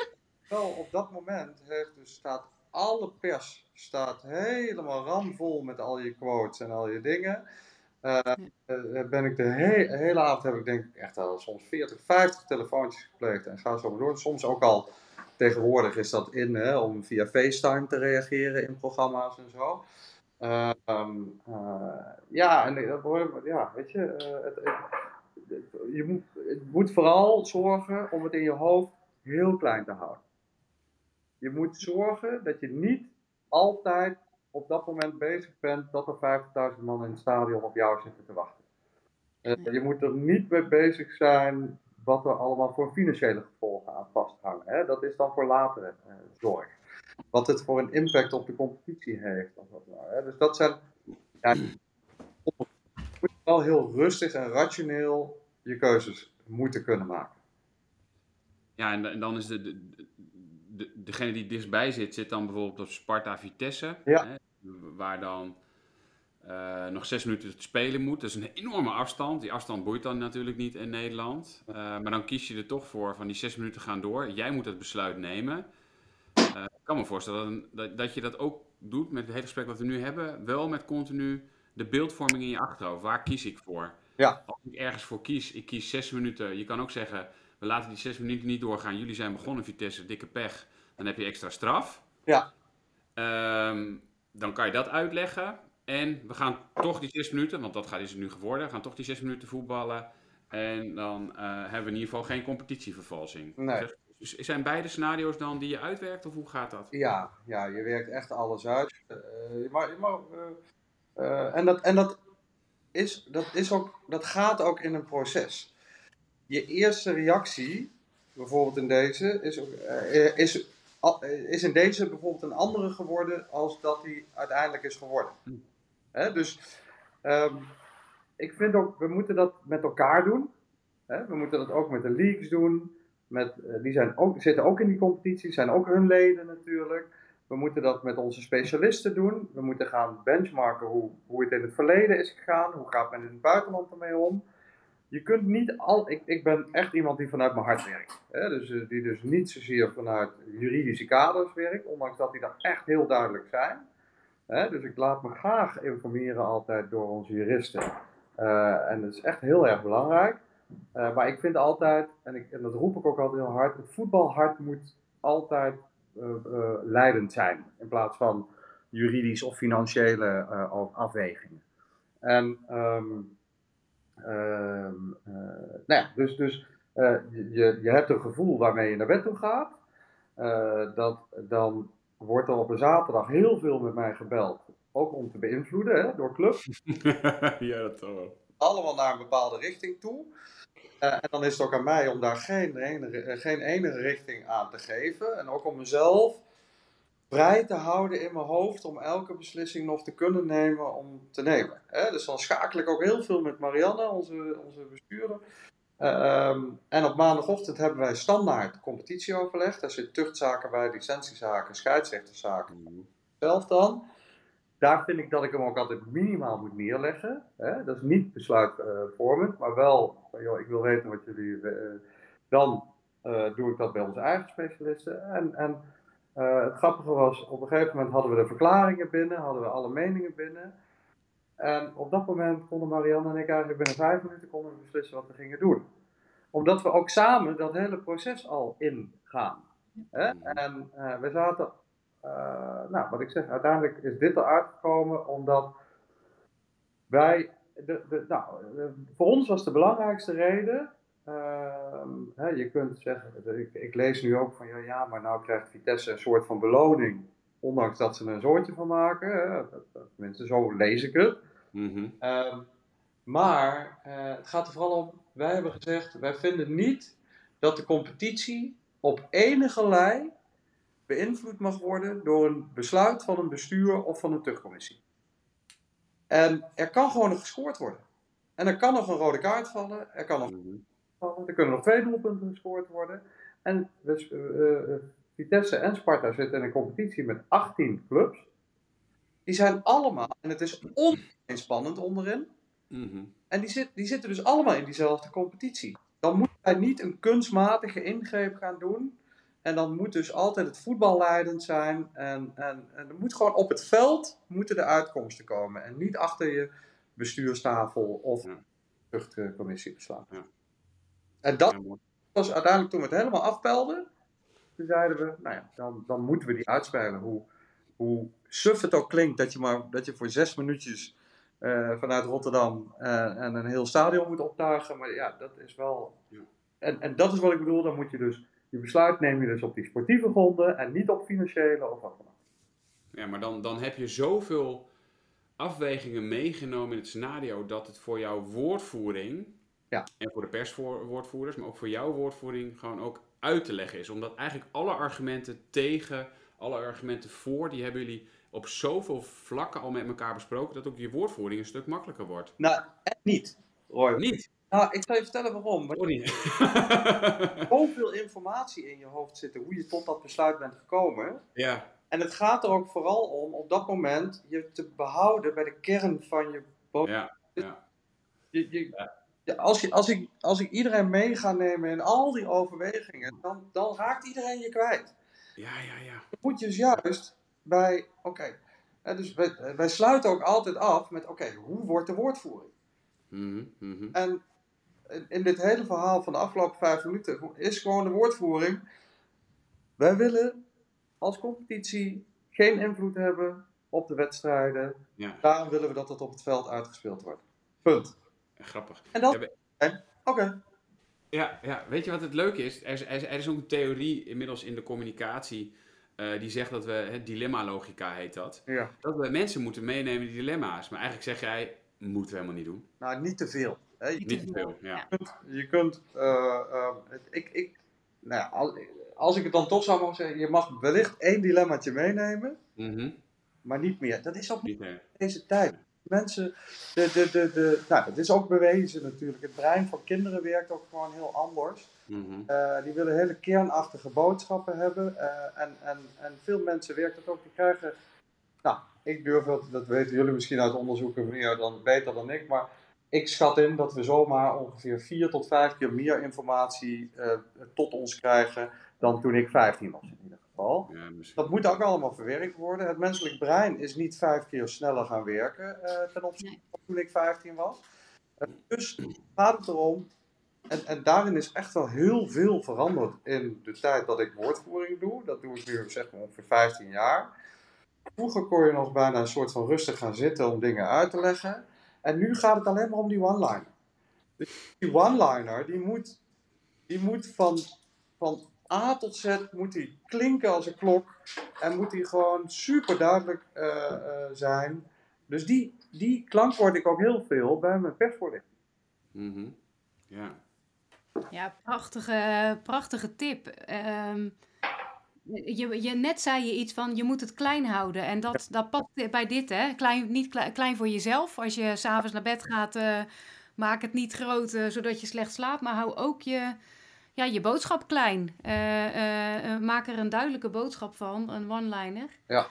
wel op dat moment heeft dus staat alle pers staat helemaal ramvol met al je quotes en al je dingen. Uh, uh, ben ik de he hele avond heb ik denk ik echt al soms 40, 50 telefoontjes gepleegd en ga zo maar door. Soms ook al Tegenwoordig is dat in hè, om via FaceTime te reageren in programma's en zo. Uh, um, uh, ja, en ja, weet je, het, het, je moet, het moet vooral zorgen om het in je hoofd heel klein te houden. Je moet zorgen dat je niet altijd op dat moment bezig bent dat er 50.000 man in het stadion op jou zitten te wachten. je moet er niet mee bezig zijn wat er allemaal voor financiële gevolgen aan vasthangen. Hè? Dat is dan voor latere uh, zorg. Wat het voor een impact op de competitie heeft. Of wat nou, hè? Dus dat zijn. Ja, je moet wel heel rustig en rationeel je keuzes moeten kunnen maken. Ja, en, en dan is de, de, de, degene die dichtstbij zit, zit dan bijvoorbeeld op Sparta Vitesse. Ja. Hè, waar dan uh, nog zes minuten te spelen moet. Dat is een enorme afstand. Die afstand boeit dan natuurlijk niet in Nederland. Uh, maar dan kies je er toch voor van die zes minuten gaan door. Jij moet het besluit nemen. Uh, ik kan me voorstellen dat, dat je dat ook doet met het hele gesprek wat we nu hebben. Wel met continu de beeldvorming in je achterhoofd. Waar kies ik voor? Ja. Als ik ergens voor kies, ik kies zes minuten. Je kan ook zeggen, we laten die zes minuten niet doorgaan. Jullie zijn begonnen, Vitesse, dikke pech. Dan heb je extra straf. Ja. Um, dan kan je dat uitleggen. En we gaan toch die zes minuten, want dat gaat, is het nu geworden, we gaan toch die zes minuten voetballen. En dan uh, hebben we in ieder geval geen competitievervalsing. Nee. Dus zijn beide scenario's dan die je uitwerkt, of hoe gaat dat? Ja, ja je werkt echt alles uit. Uh, maar, maar, uh, en dat, en dat, is, dat, is ook, dat gaat ook in een proces. Je eerste reactie bijvoorbeeld in deze, is, ook, eh, is, eh, is in deze bijvoorbeeld een andere geworden als dat hij uiteindelijk is geworden. Hm. Hè, dus ehm, ik vind ook, we moeten dat met elkaar doen. Hè? We moeten dat ook met de leagues doen. Met, eh, die zijn ook, zitten ook in die competitie, zijn ook hun leden natuurlijk. We moeten dat met onze specialisten doen. We moeten gaan benchmarken hoe, hoe het in het verleden is gegaan. Hoe gaat men in het buitenland ermee om? Je kunt niet al. Ik, ik ben echt iemand die vanuit mijn hart werkt. Hè? Dus, eh, die dus niet zozeer vanuit juridische kaders werkt, ondanks dat die daar echt heel duidelijk zijn. Hè? Dus ik laat me graag informeren altijd door onze juristen. Eh, en dat is echt heel erg belangrijk. Eh, maar ik vind altijd, en, ik, en dat roep ik ook altijd heel hard, het voetbalhart moet altijd leidend zijn. In plaats van juridisch of financiële af- afwegingen. En ehm, ehm, eh, nou ja, dus, dus eh, je- je, hebt een gevoel waarmee je naar bed toe gaat. Eh, dat, dan wordt er op een zaterdag heel veel met mij gebeld. Ook om te beïnvloeden hè, door club ja, dat wel. allemaal naar een bepaalde richting toe. Eh, en dan is het ook aan mij om daar geen enige, eh, geen enige richting aan te geven. En ook om mezelf vrij te houden in mijn hoofd om elke beslissing nog te kunnen nemen om te nemen. Hè? Dus dan schakel ik ook heel veel met Marianne, onze, onze bestuurder. Ehm, en op maandagochtend hebben wij standaard competitieoverleg. Daar zit tuchtzaken bij, licentiezaken, scheidsrechterszaken zelf dan. Daar vind ik dat ik hem ook altijd minimaal moet neerleggen. Hè? Dat is niet besluitvormend, maar wel, van, joh, ik wil weten wat jullie. eh, dan eh, doe ik dat bij onze eigen specialisten. En, en eh, het grappige was, op een gegeven moment hadden we de verklaringen binnen, hadden we alle meningen binnen. En op dat moment konden Marianne en ik eigenlijk binnen vijf minuten konden beslissen wat we gingen doen. Omdat we ook samen dat hele proces al ingaan. Hè? En eh, we zaten eh, nou, wat ik zeg, uiteindelijk is dit eruit gekomen omdat wij, de, de, nou, voor ons was de belangrijkste reden, ehm, hè, je kunt zeggen, ik, ik lees nu ook van ja, ja, maar nou krijgt Vitesse een soort van beloning, ondanks dat ze er een soortje van maken, hè, dat, dat, tenminste zo lees ik het. Mhm. Ehm, maar eh, het gaat er vooral om, wij hebben gezegd, wij vinden niet dat de competitie op enige lei beïnvloed mag worden door een besluit van een bestuur of van een tuchtcommissie. En er kan gewoon nog gescoord worden. En er kan nog een rode kaart vallen, er kan nog Mhm. Er kunnen nog twee doelpunten gescoord worden. En dus, eh, eh, Vitesse en Sparta zitten in een competitie met 18 clubs. Die zijn allemaal, en het is onspannend onderin, Mhm. en die, zit, die zitten dus allemaal in diezelfde competitie. Dan moet hij niet een kunstmatige ingreep gaan doen. En dan moet dus altijd het voetbal leidend zijn. En, en, en er moet gewoon op het veld moeten de uitkomsten komen. En niet achter je bestuurstafel of Ja. tuchtcommissie beslaan. Ja. En dat was uiteindelijk toen we het helemaal afpelden. Toen zeiden we, nou ja, dan, dan moeten we die uitspelen. Hoe, hoe suf het ook klinkt dat je, maar, dat je voor zes minuutjes eh, vanuit Rotterdam eh, en een heel stadion moet optuigen. Maar ja, dat is wel. En, en dat is wat ik bedoel, dan moet je dus. Je besluit neem je dus op die sportieve gronden en niet op financiële of wat dan ook. Ja, maar dan, dan heb je zoveel afwegingen meegenomen in het scenario dat het voor jouw woordvoering Ja. en voor de perswoordvoerders, maar ook voor jouw woordvoering gewoon ook uit te leggen is. Omdat eigenlijk alle argumenten tegen, alle argumenten voor, die hebben jullie op zoveel vlakken al met elkaar besproken dat ook je woordvoering een stuk makkelijker wordt. Nou, echt niet, Roy. Niet? Nou, ik zal je vertellen waarom. Want Sorry. er is zoveel informatie in je hoofd zitten hoe je tot dat besluit bent gekomen. ja. En het gaat er ook vooral om op dat moment je te behouden bij de kern van je boodschap. Ja. Ja. Je, je, ja, als, je, als, ik, als ik iedereen mee ga nemen in al die overwegingen, dan, dan raakt iedereen je kwijt. Ja, ja, ja. Dan moet je dus juist bij, oké, dus wij, wij sluiten ook altijd af met, oké, hoe wordt de woordvoering? Mhm, mhm. En in- dit hele verhaal van de afgelopen vijf minuten is gewoon de woordvoering. Wij willen als competitie geen invloed hebben op de wedstrijden. Ja. Daarom willen we dat het op het veld uitgespeeld wordt. Punt. Grappig. En dat. Ja, Oké. Ja, ja, weet je wat het leuke is? Er is, er is, er is ook een theorie inmiddels in de communicatie eh, die zegt dat we, dilemma-logica heet dat, Ja. dat we mensen moeten meenemen die dilemma's. Maar eigenlijk zeg jij, moeten we helemaal niet doen. Nou, niet te veel. Hè. Niet te veel, ja. kunt, je kunt. eh, het- ik, ik, nou ja, al- als ik het dan toch zou mogen zeggen, je mag wellicht één dilemmaatje meenemen, Mhm. maar niet meer. Dat is ook niet Niet, hè? deze tijd. Mensen, de, de, de, de, nou, het is ook bewezen natuurlijk. Het brein van kinderen werkt ook gewoon heel anders. Mhm. Eh, die willen hele kernachtige boodschappen hebben. eh, en, en, en veel mensen werkt het ook. Die krijgen, nou, ik durf dat, dat weten jullie misschien uit onderzoeken meer dan, beter dan ik. Maar ik schat in dat we zomaar ongeveer vier tot vijf keer meer informatie eh, tot ons krijgen dan toen ik 15 was in ieder geval. Ja. Dat moet ook allemaal verwerkt worden. Het menselijk brein is niet vijf keer sneller gaan werken eh, ten opzichte Nee. van toen ik 15 was. Eh, dus gaat het erom, en, en daarin is echt wel heel veel veranderd in de tijd dat ik woordvoering doe. Dat doe ik nu zeg maar ongeveer 15 jaar. Vroeger kon je nog bijna een soort van rustig gaan zitten om dingen uit te leggen. En nu gaat het alleen maar om die one-liner. Dus die one-liner, die moet, die moet van, van A tot Z moet die klinken als een klok. En moet die gewoon super duidelijk eh, eh, zijn. Dus die, die klank word ik ook heel veel bij mijn persvoorlichting. Mhm. Ja. Ja, prachtige, prachtige tip. Ehm, je, je, net zei je iets van je moet het klein houden. En dat, dat past bij dit, hè? Klein, niet klein, klein voor jezelf. Als je s'avonds naar bed gaat, eh, maak het niet groot zodat je slecht slaapt. Maar hou ook je, ja, je boodschap klein. Eh, eh, eh, maak er een duidelijke boodschap van, een one-liner. Ja.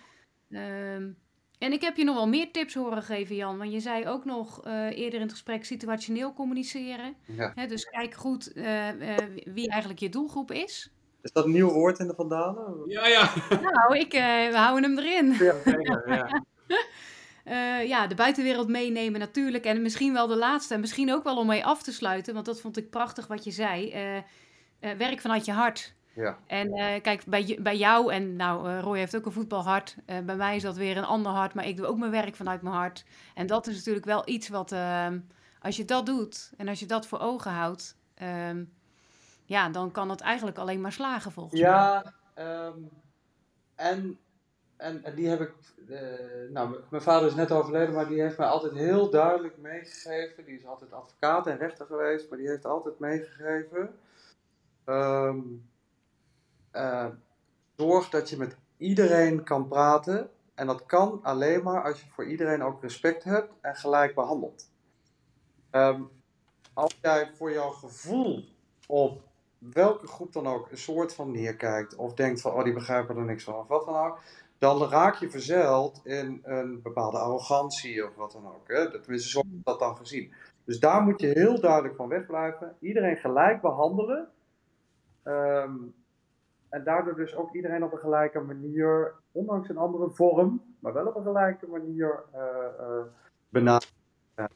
Ehm, en ik heb je nog wel meer tips horen geven, Jan. Want je zei ook nog eh, eerder in het gesprek situationeel communiceren. Ja. Hè, dus kijk goed eh, eh, wie eigenlijk je doelgroep is. Is dat een nieuw woord in de Vandalen? Ja, ja. Nou, ik, eh, we houden hem erin. Zeker, ja. Eh, ja, de buitenwereld meenemen natuurlijk. En misschien wel de laatste. En misschien ook wel om mee af te sluiten. Want dat vond ik prachtig wat je zei. Eh, werk vanuit je hart. Ja. En eh, kijk, bij, bij jou, en nou, eh, Roy heeft ook een voetbalhart. Bij mij is dat weer een ander hart. Maar ik doe ook mijn werk vanuit mijn hart. En dat is natuurlijk wel iets wat, ehm, als je dat doet. En als je dat voor ogen houdt. ehm, ja, dan kan het eigenlijk alleen maar slagen volgens mij. Ja, ehm, en, en, en die heb ik. nou, mijn vader is net overleden, maar die heeft mij altijd heel duidelijk meegegeven. Die is altijd advocaat en rechter geweest, maar die heeft altijd meegegeven. Ehm, eh, zorg dat je met iedereen kan praten. En dat kan alleen maar als je voor iedereen ook respect hebt en gelijk behandelt. Ehm, als jij voor jouw gevoel op welke groep dan ook een soort van neerkijkt of denkt van oh die begrijpen er niks van of wat dan ook, dan raak je verzeild in een bepaalde arrogantie of wat dan ook. Hè? Tenminste, zo wordt dat dan gezien. Dus daar moet je heel duidelijk van wegblijven. Iedereen gelijk behandelen. Ehm, en daardoor dus ook iedereen op een gelijke manier, ondanks een andere vorm, maar wel op een gelijke manier eh eh, benaderen. Ja.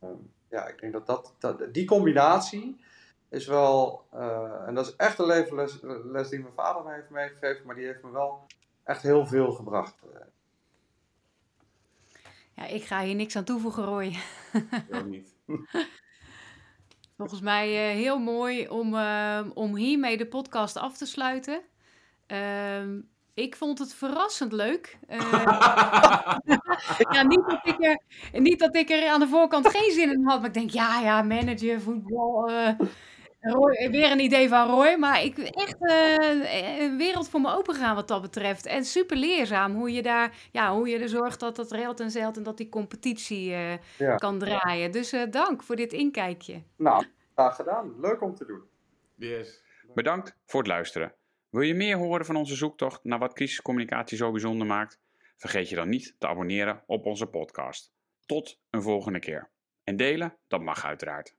Ehm, ja, ik denk dat, dat, dat die combinatie is wel, eh, en dat is echt een levensles les die mijn vader me heeft meegegeven, maar die heeft me wel echt heel veel gebracht. Eh, Ja, ik ga hier niks aan toevoegen, Roy. Ik ook niet. Volgens mij eh, heel mooi om, eh, om hiermee de podcast af te sluiten. Ehm, ik vond het verrassend leuk. Eh, ja, niet, dat ik er, niet dat ik er aan de voorkant geen zin in had, maar ik denk, ja, ja, manager, voetbal. Roy, weer een idee van Roy, maar ik echt eh, een wereld voor me open gaan wat dat betreft. En super leerzaam hoe je daar, ja, hoe je er zorgt dat dat reilt en zeilt en dat die competitie eh, Ja. kan draaien. Dus eh, dank voor dit inkijkje. nou, graag gedaan. Leuk om te doen. Yes. Bedankt voor het luisteren. Wil je meer horen van onze zoektocht naar wat crisiscommunicatie zo bijzonder maakt? Vergeet je dan niet te abonneren op onze podcast. Tot een volgende keer. En delen, dat mag uiteraard.